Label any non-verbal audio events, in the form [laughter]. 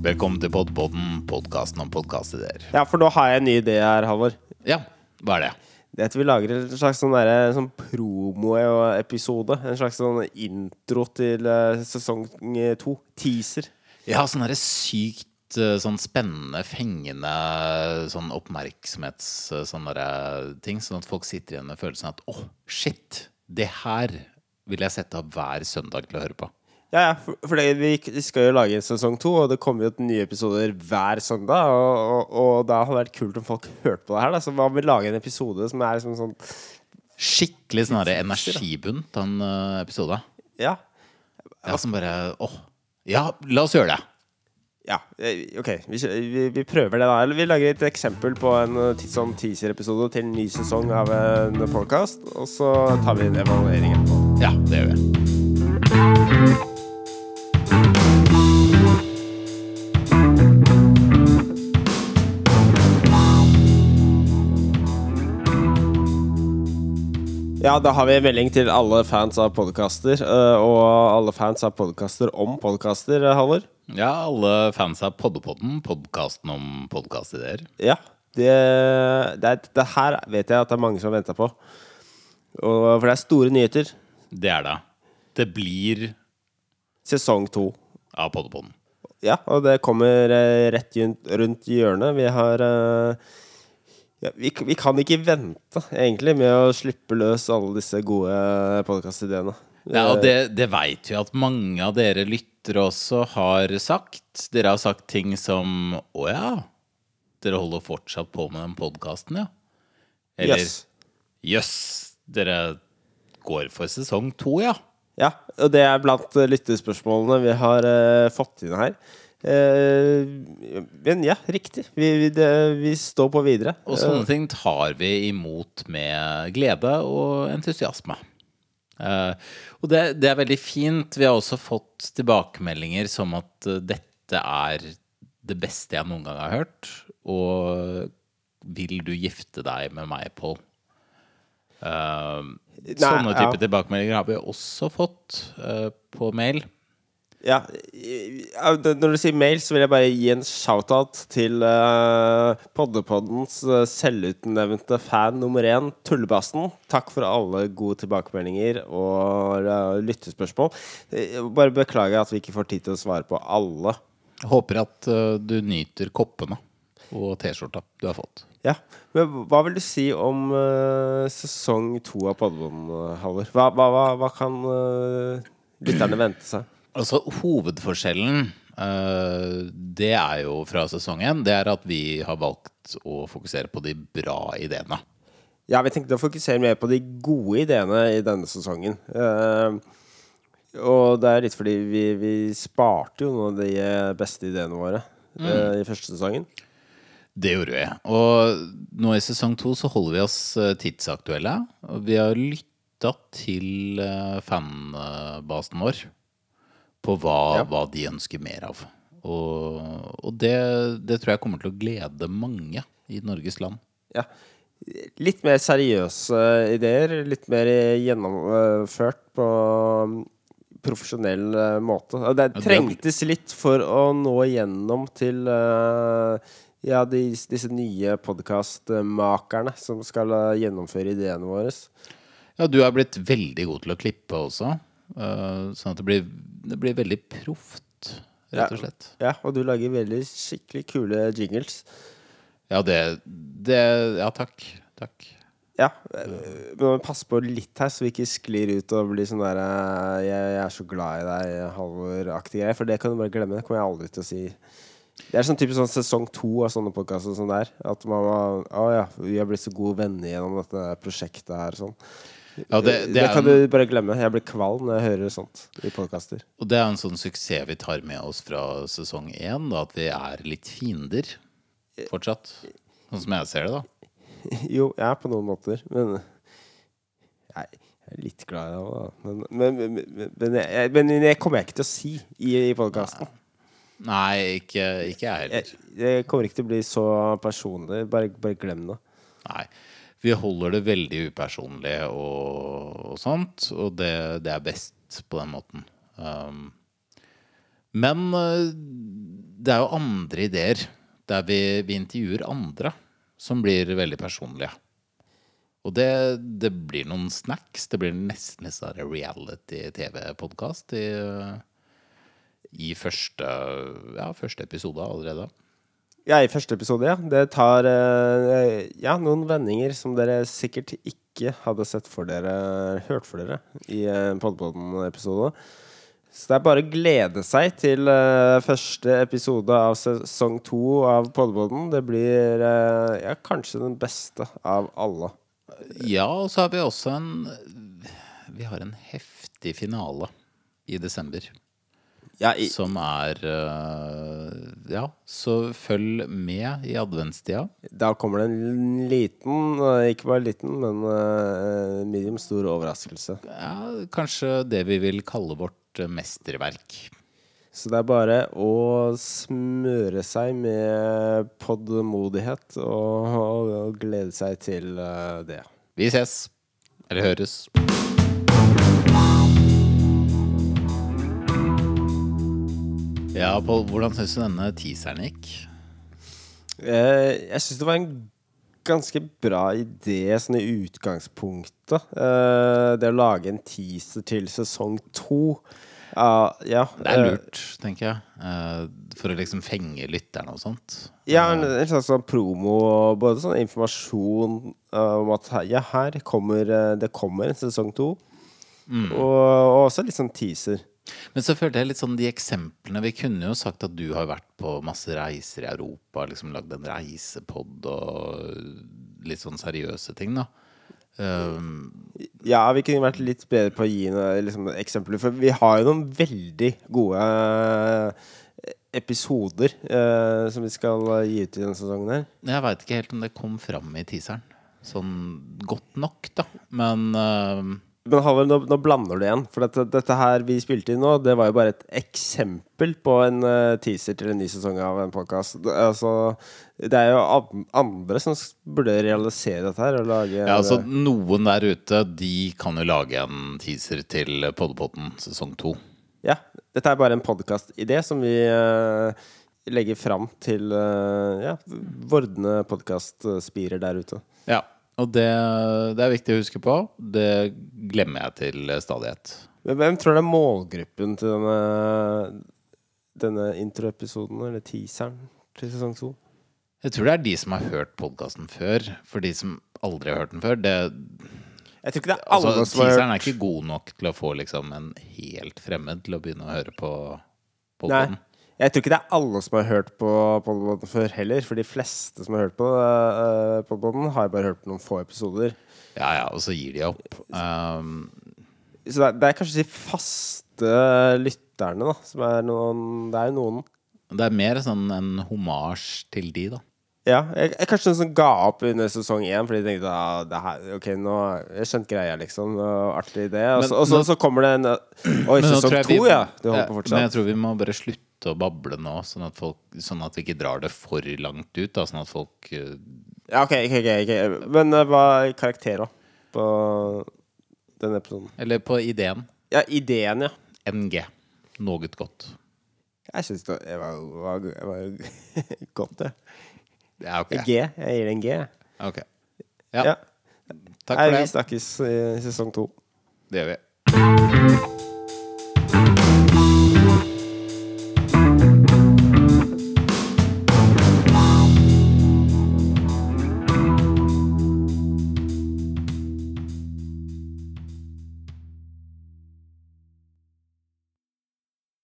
til Podpodden, podkasten om podkastideer. Ja, for nå har jeg en ny idé her, Halvor. Ja, hva er det? Det er at vi lager en slags sånn, der, sånn promo-episode. En slags sånn intro til eh, sesong eh, to. Teaser. Ja, sånn derre sykt eh, sånn spennende, fengende sånn oppmerksomhets... eh, Sånn ting. Sånn at folk sitter igjen med følelsen at åh, shit, det her vil jeg sette av hver søndag til å høre på. Ja, ja, for, for det, vi, skal jo lage en sesong to, og det kommer jo nye episoder hver søndag. Og, og, og da hadde det vært kult om folk hørte på det her. Da. Så hva om vi lage en episode som er liksom sånn Skikkelig sånn energibunt av en eh, episode. Ja. Ja, som bare åh. Ja, la oss gjøre det. Ja, eh, OK. Vi, vi, vi prøver det, da. Eller vi lager et eksempel på en eh, sånn teaser-episode til en ny sesong av en podkast. Og så tar vi en evaluering etterpå. Ja, det gjør vi. Ja, da har vi en melding til alle fans av podkaster. Og alle fans av podkaster om podkaster, Halvor. Ja, alle fans av Poddepodden, podkasten om podkastideer. Ja. Det, det, det her vet jeg at det er mange som venta på. Og, for det er store nyheter. Det er det. Det blir Sesong to. av Poddepodden. Ja, og det kommer eh, rett rundt, hjørnet. Vi har eh, ja, vi, vi kan ikke vente, egentlig, med å slippe løs alle disse gode podkastideene. Ja, og det, det veit vi at mange av dere lyttere også har sagt. Dere har sagt ting som Å ja, dere holder fortsatt på med den podkasten, ja? Eller Yes. Jøss, dere går for sesong to, ja? Ja, og det er blant eh, lyttespørsmålene vi har uh, fått inn her. Eh, men ja, riktig. Vi, vi, det, vi står på videre. Og sånne ting tar vi imot med glede og entusiasme. Eh, og det, det er veldig fint. Vi har også fått tilbakemeldinger som at eh, dette er det beste jeg noen gang har hørt. Og vil du gifte deg med meg, Pål? Eh, sånne ja. tilbakemeldinger har vi også fått eh, på mail. Ja, Når du sier mail, så vil jeg bare gi en shout-out til uh, Poddepoddens eh, selvutnevnte fan nummer én, Tullebassen. Takk for alle gode tilbakemeldinger og uh, lyttespørsmål. Eh, Bare beklager at vi ikke får tid til å svare på alle. Jeg Håper at uh, du nyter koppene og T-skjorta du har fått. Ja, men Hva vil du si om eh, sesong to av Poddepodden, Halvor? Hva, hva, hva, hva kan eh, lytterne vente seg? Altså, hovedforskjellen eh, Det er jo fra sesongen. Det er at vi har valgt å fokusere på de bra ideene. Ja, vi tenkte å fokusere mer på de gode ideene i denne sesongen. Eh, og det er litt fordi vi, vi sparte jo noen av de eh, beste ideene våre mm. i første sesongen. Det gjorde vi. Og nå i sesong to så holder vi oss tidsaktuelle. Vi har lytta til fanbasen vår på hva, Ja. hva de ønsker mer av. Og, og det, det tror jeg kommer til å glede mange i Norges land. Ja. Litt mer seriøse ideer. Litt mer gjennomført på profesjonell eh, måte. Det trengtes litt for å nå igjennom til eh, ja, de, disse nye podkastmakerne som skal eh, gjennomføre ideene våre. Ja, du er blitt veldig god til å klippe også. sånn at det blir, det blir veldig proft, rett og slett. Ja, og du lager veldig skikkelig kule jingles. Ja, det, det Ja, takk. Takk. Ja, øh, men må passe på litt her, så vi ikke sklir ut og blir sånn der øh, jeg, 'Jeg er så glad i deg', Halvor-aktig greier. For det kan du bare glemme. Det kommer jeg aldri til å si. Det er sånn typisk sånn sesong to av sånne podkaster som det er. At man må Å ja, vi har blitt så gode venner gjennom dette prosjektet her sånn. Ja, det, det, det kan en, du bare glemme. Jeg blir kvalm når jeg hører sånt i podkaster. og det er en sånn suksess vi tar med oss fra sesong én, at vi er litt fiender fortsatt. Sånn som jeg ser det, da. [laughs] Jo, jeg er på noen måter, men Nei jeg er litt glad i. Men, men, men, men, men, jeg, men det kommer jeg ikke til å si i, i podkasten. Nei, ikke, ikke jeg heller. Jeg, det kommer ikke til å bli så personlig. Bare, bare glem det. Nei. Vi holder det veldig upersonlig og, og sånt, og det, det er best på den måten. Um, Men eh, det er jo andre ideer der vi, vi intervjuer andre som blir veldig personlige. Og det, det blir noen snacks. Det blir nesten en sånn reality-TV-podkast i, i første, ja, første episode allerede. Ja, i første episode, ja. Det tar eh, ja, noen vendinger som dere sikkert ikke hadde sett for dere, hørt for dere, i en Podpodden-episode. Så det er bare å glede seg til uh, første episode av sesong to av Podpodden. Det blir uh, ja, kanskje den beste av alle. Ja, og så har vi også en Vi har en heftig finale i desember. Ja, i, Som er øh, Ja, så følg med i adventstida. da kommer det en liten, eh, ikke bare liten, men eh, medium stor overraskelse. Ja, kanskje det vi vil kalle vårt mesterverk. Så det er bare å smøre seg med podmodighet og, og, og glede seg til eh, det. Vi ses. Eller høres. Ja, Pål, hvordan syns du denne teaseren gikk? Eh, jeg syns det var en ganske bra idé sånn i utgangspunktet. Eh, det å lage en teaser til sesong to. Uh, ja, Det er eh, lurt, tenker jeg. Uh, For å liksom fenge lytterne og sånt. Ja, en, en slags sånn promo både sånn informasjon uh, om at ja, her kommer det kommer en sesong to. Og, og også litt sånn teaser. Men så følte jeg litt sånn de eksemplene Vi kunne jo sagt at du har vært på masse reiser i Europa, liksom lagd en reisepod og litt sånn seriøse ting, da. Um, Ja, vi kunne vært litt bedre på å gi liksom, eksempler. For vi har jo noen veldig gode eh, episoder eh, som vi skal gi ut i denne sesongen her. jeg veit ikke helt om det kom fram i teaseren. Sånn godt nok, da. Men um, Men Halvor, nå, nå blander du igjen. For dette, dette her vi spilte inn nå, det var jo bare et eksempel på en uh, teaser til en ny sesong av en podkast. Altså, det er jo andre som burde realisere dette her og lage ja, altså, noen der ute, de kan jo lage en teaser til Poddepotten sesong to. Ja, dette er bare en podkastidé som vi uh, legger fram til uh, ja, vordende podkastspirer der ute. Ja. Og det, det er viktig å huske på. Det glemmer jeg til stadighet. Men hvem tror du er målgruppen til denne, denne introepisoden, eller teaseren, til sesong to? Jeg tror det er de som har hørt podkasten før. For de som aldri har hørt den før. Det, Jeg tror ikke det er alle altså, som har hørt teaseren er ikke god nok til å få liksom, en helt fremmed til å begynne å høre på podkasten. Jeg tror ikke det er alle som har hørt på Podboden før heller. For de fleste som har hørt på uh, Podboden, har bare hørt på noen få episoder. Ja, ja, og så gir de opp. Um, Så det er, det er kanskje de faste lytterne, da. Som er noen Det er jo noen. det er mer sånn en homasj til de, da. Ja, jeg, jeg kanskje noen som ga opp under sesong én fordi de tenkte ah, det her, Ok, nå Jeg skjønte greia, liksom. Artig idé. Og så, Men og så, nå- så kommer det en [clears throat] Oi, sesong to, ja! Du holder på Men jeg tror vi må bare slutte å bable nå, sånn at, folk, sånn at vi ikke drar det for langt ut. Da, sånn at folk uh, Ja, ok, ok, ok, ok. Men eh, hva er karakteren? På denne episoden? Eller på ideen. Ja, ideen, ja. NG. Noe godt. Jeg syns det var, var, var [laughs] godt, det. Ja, ok. G. Jeg gir det en G. Ok. Ja, Ja. takk Nei, for vi det. snakkes i sesong to. Det gjør vi.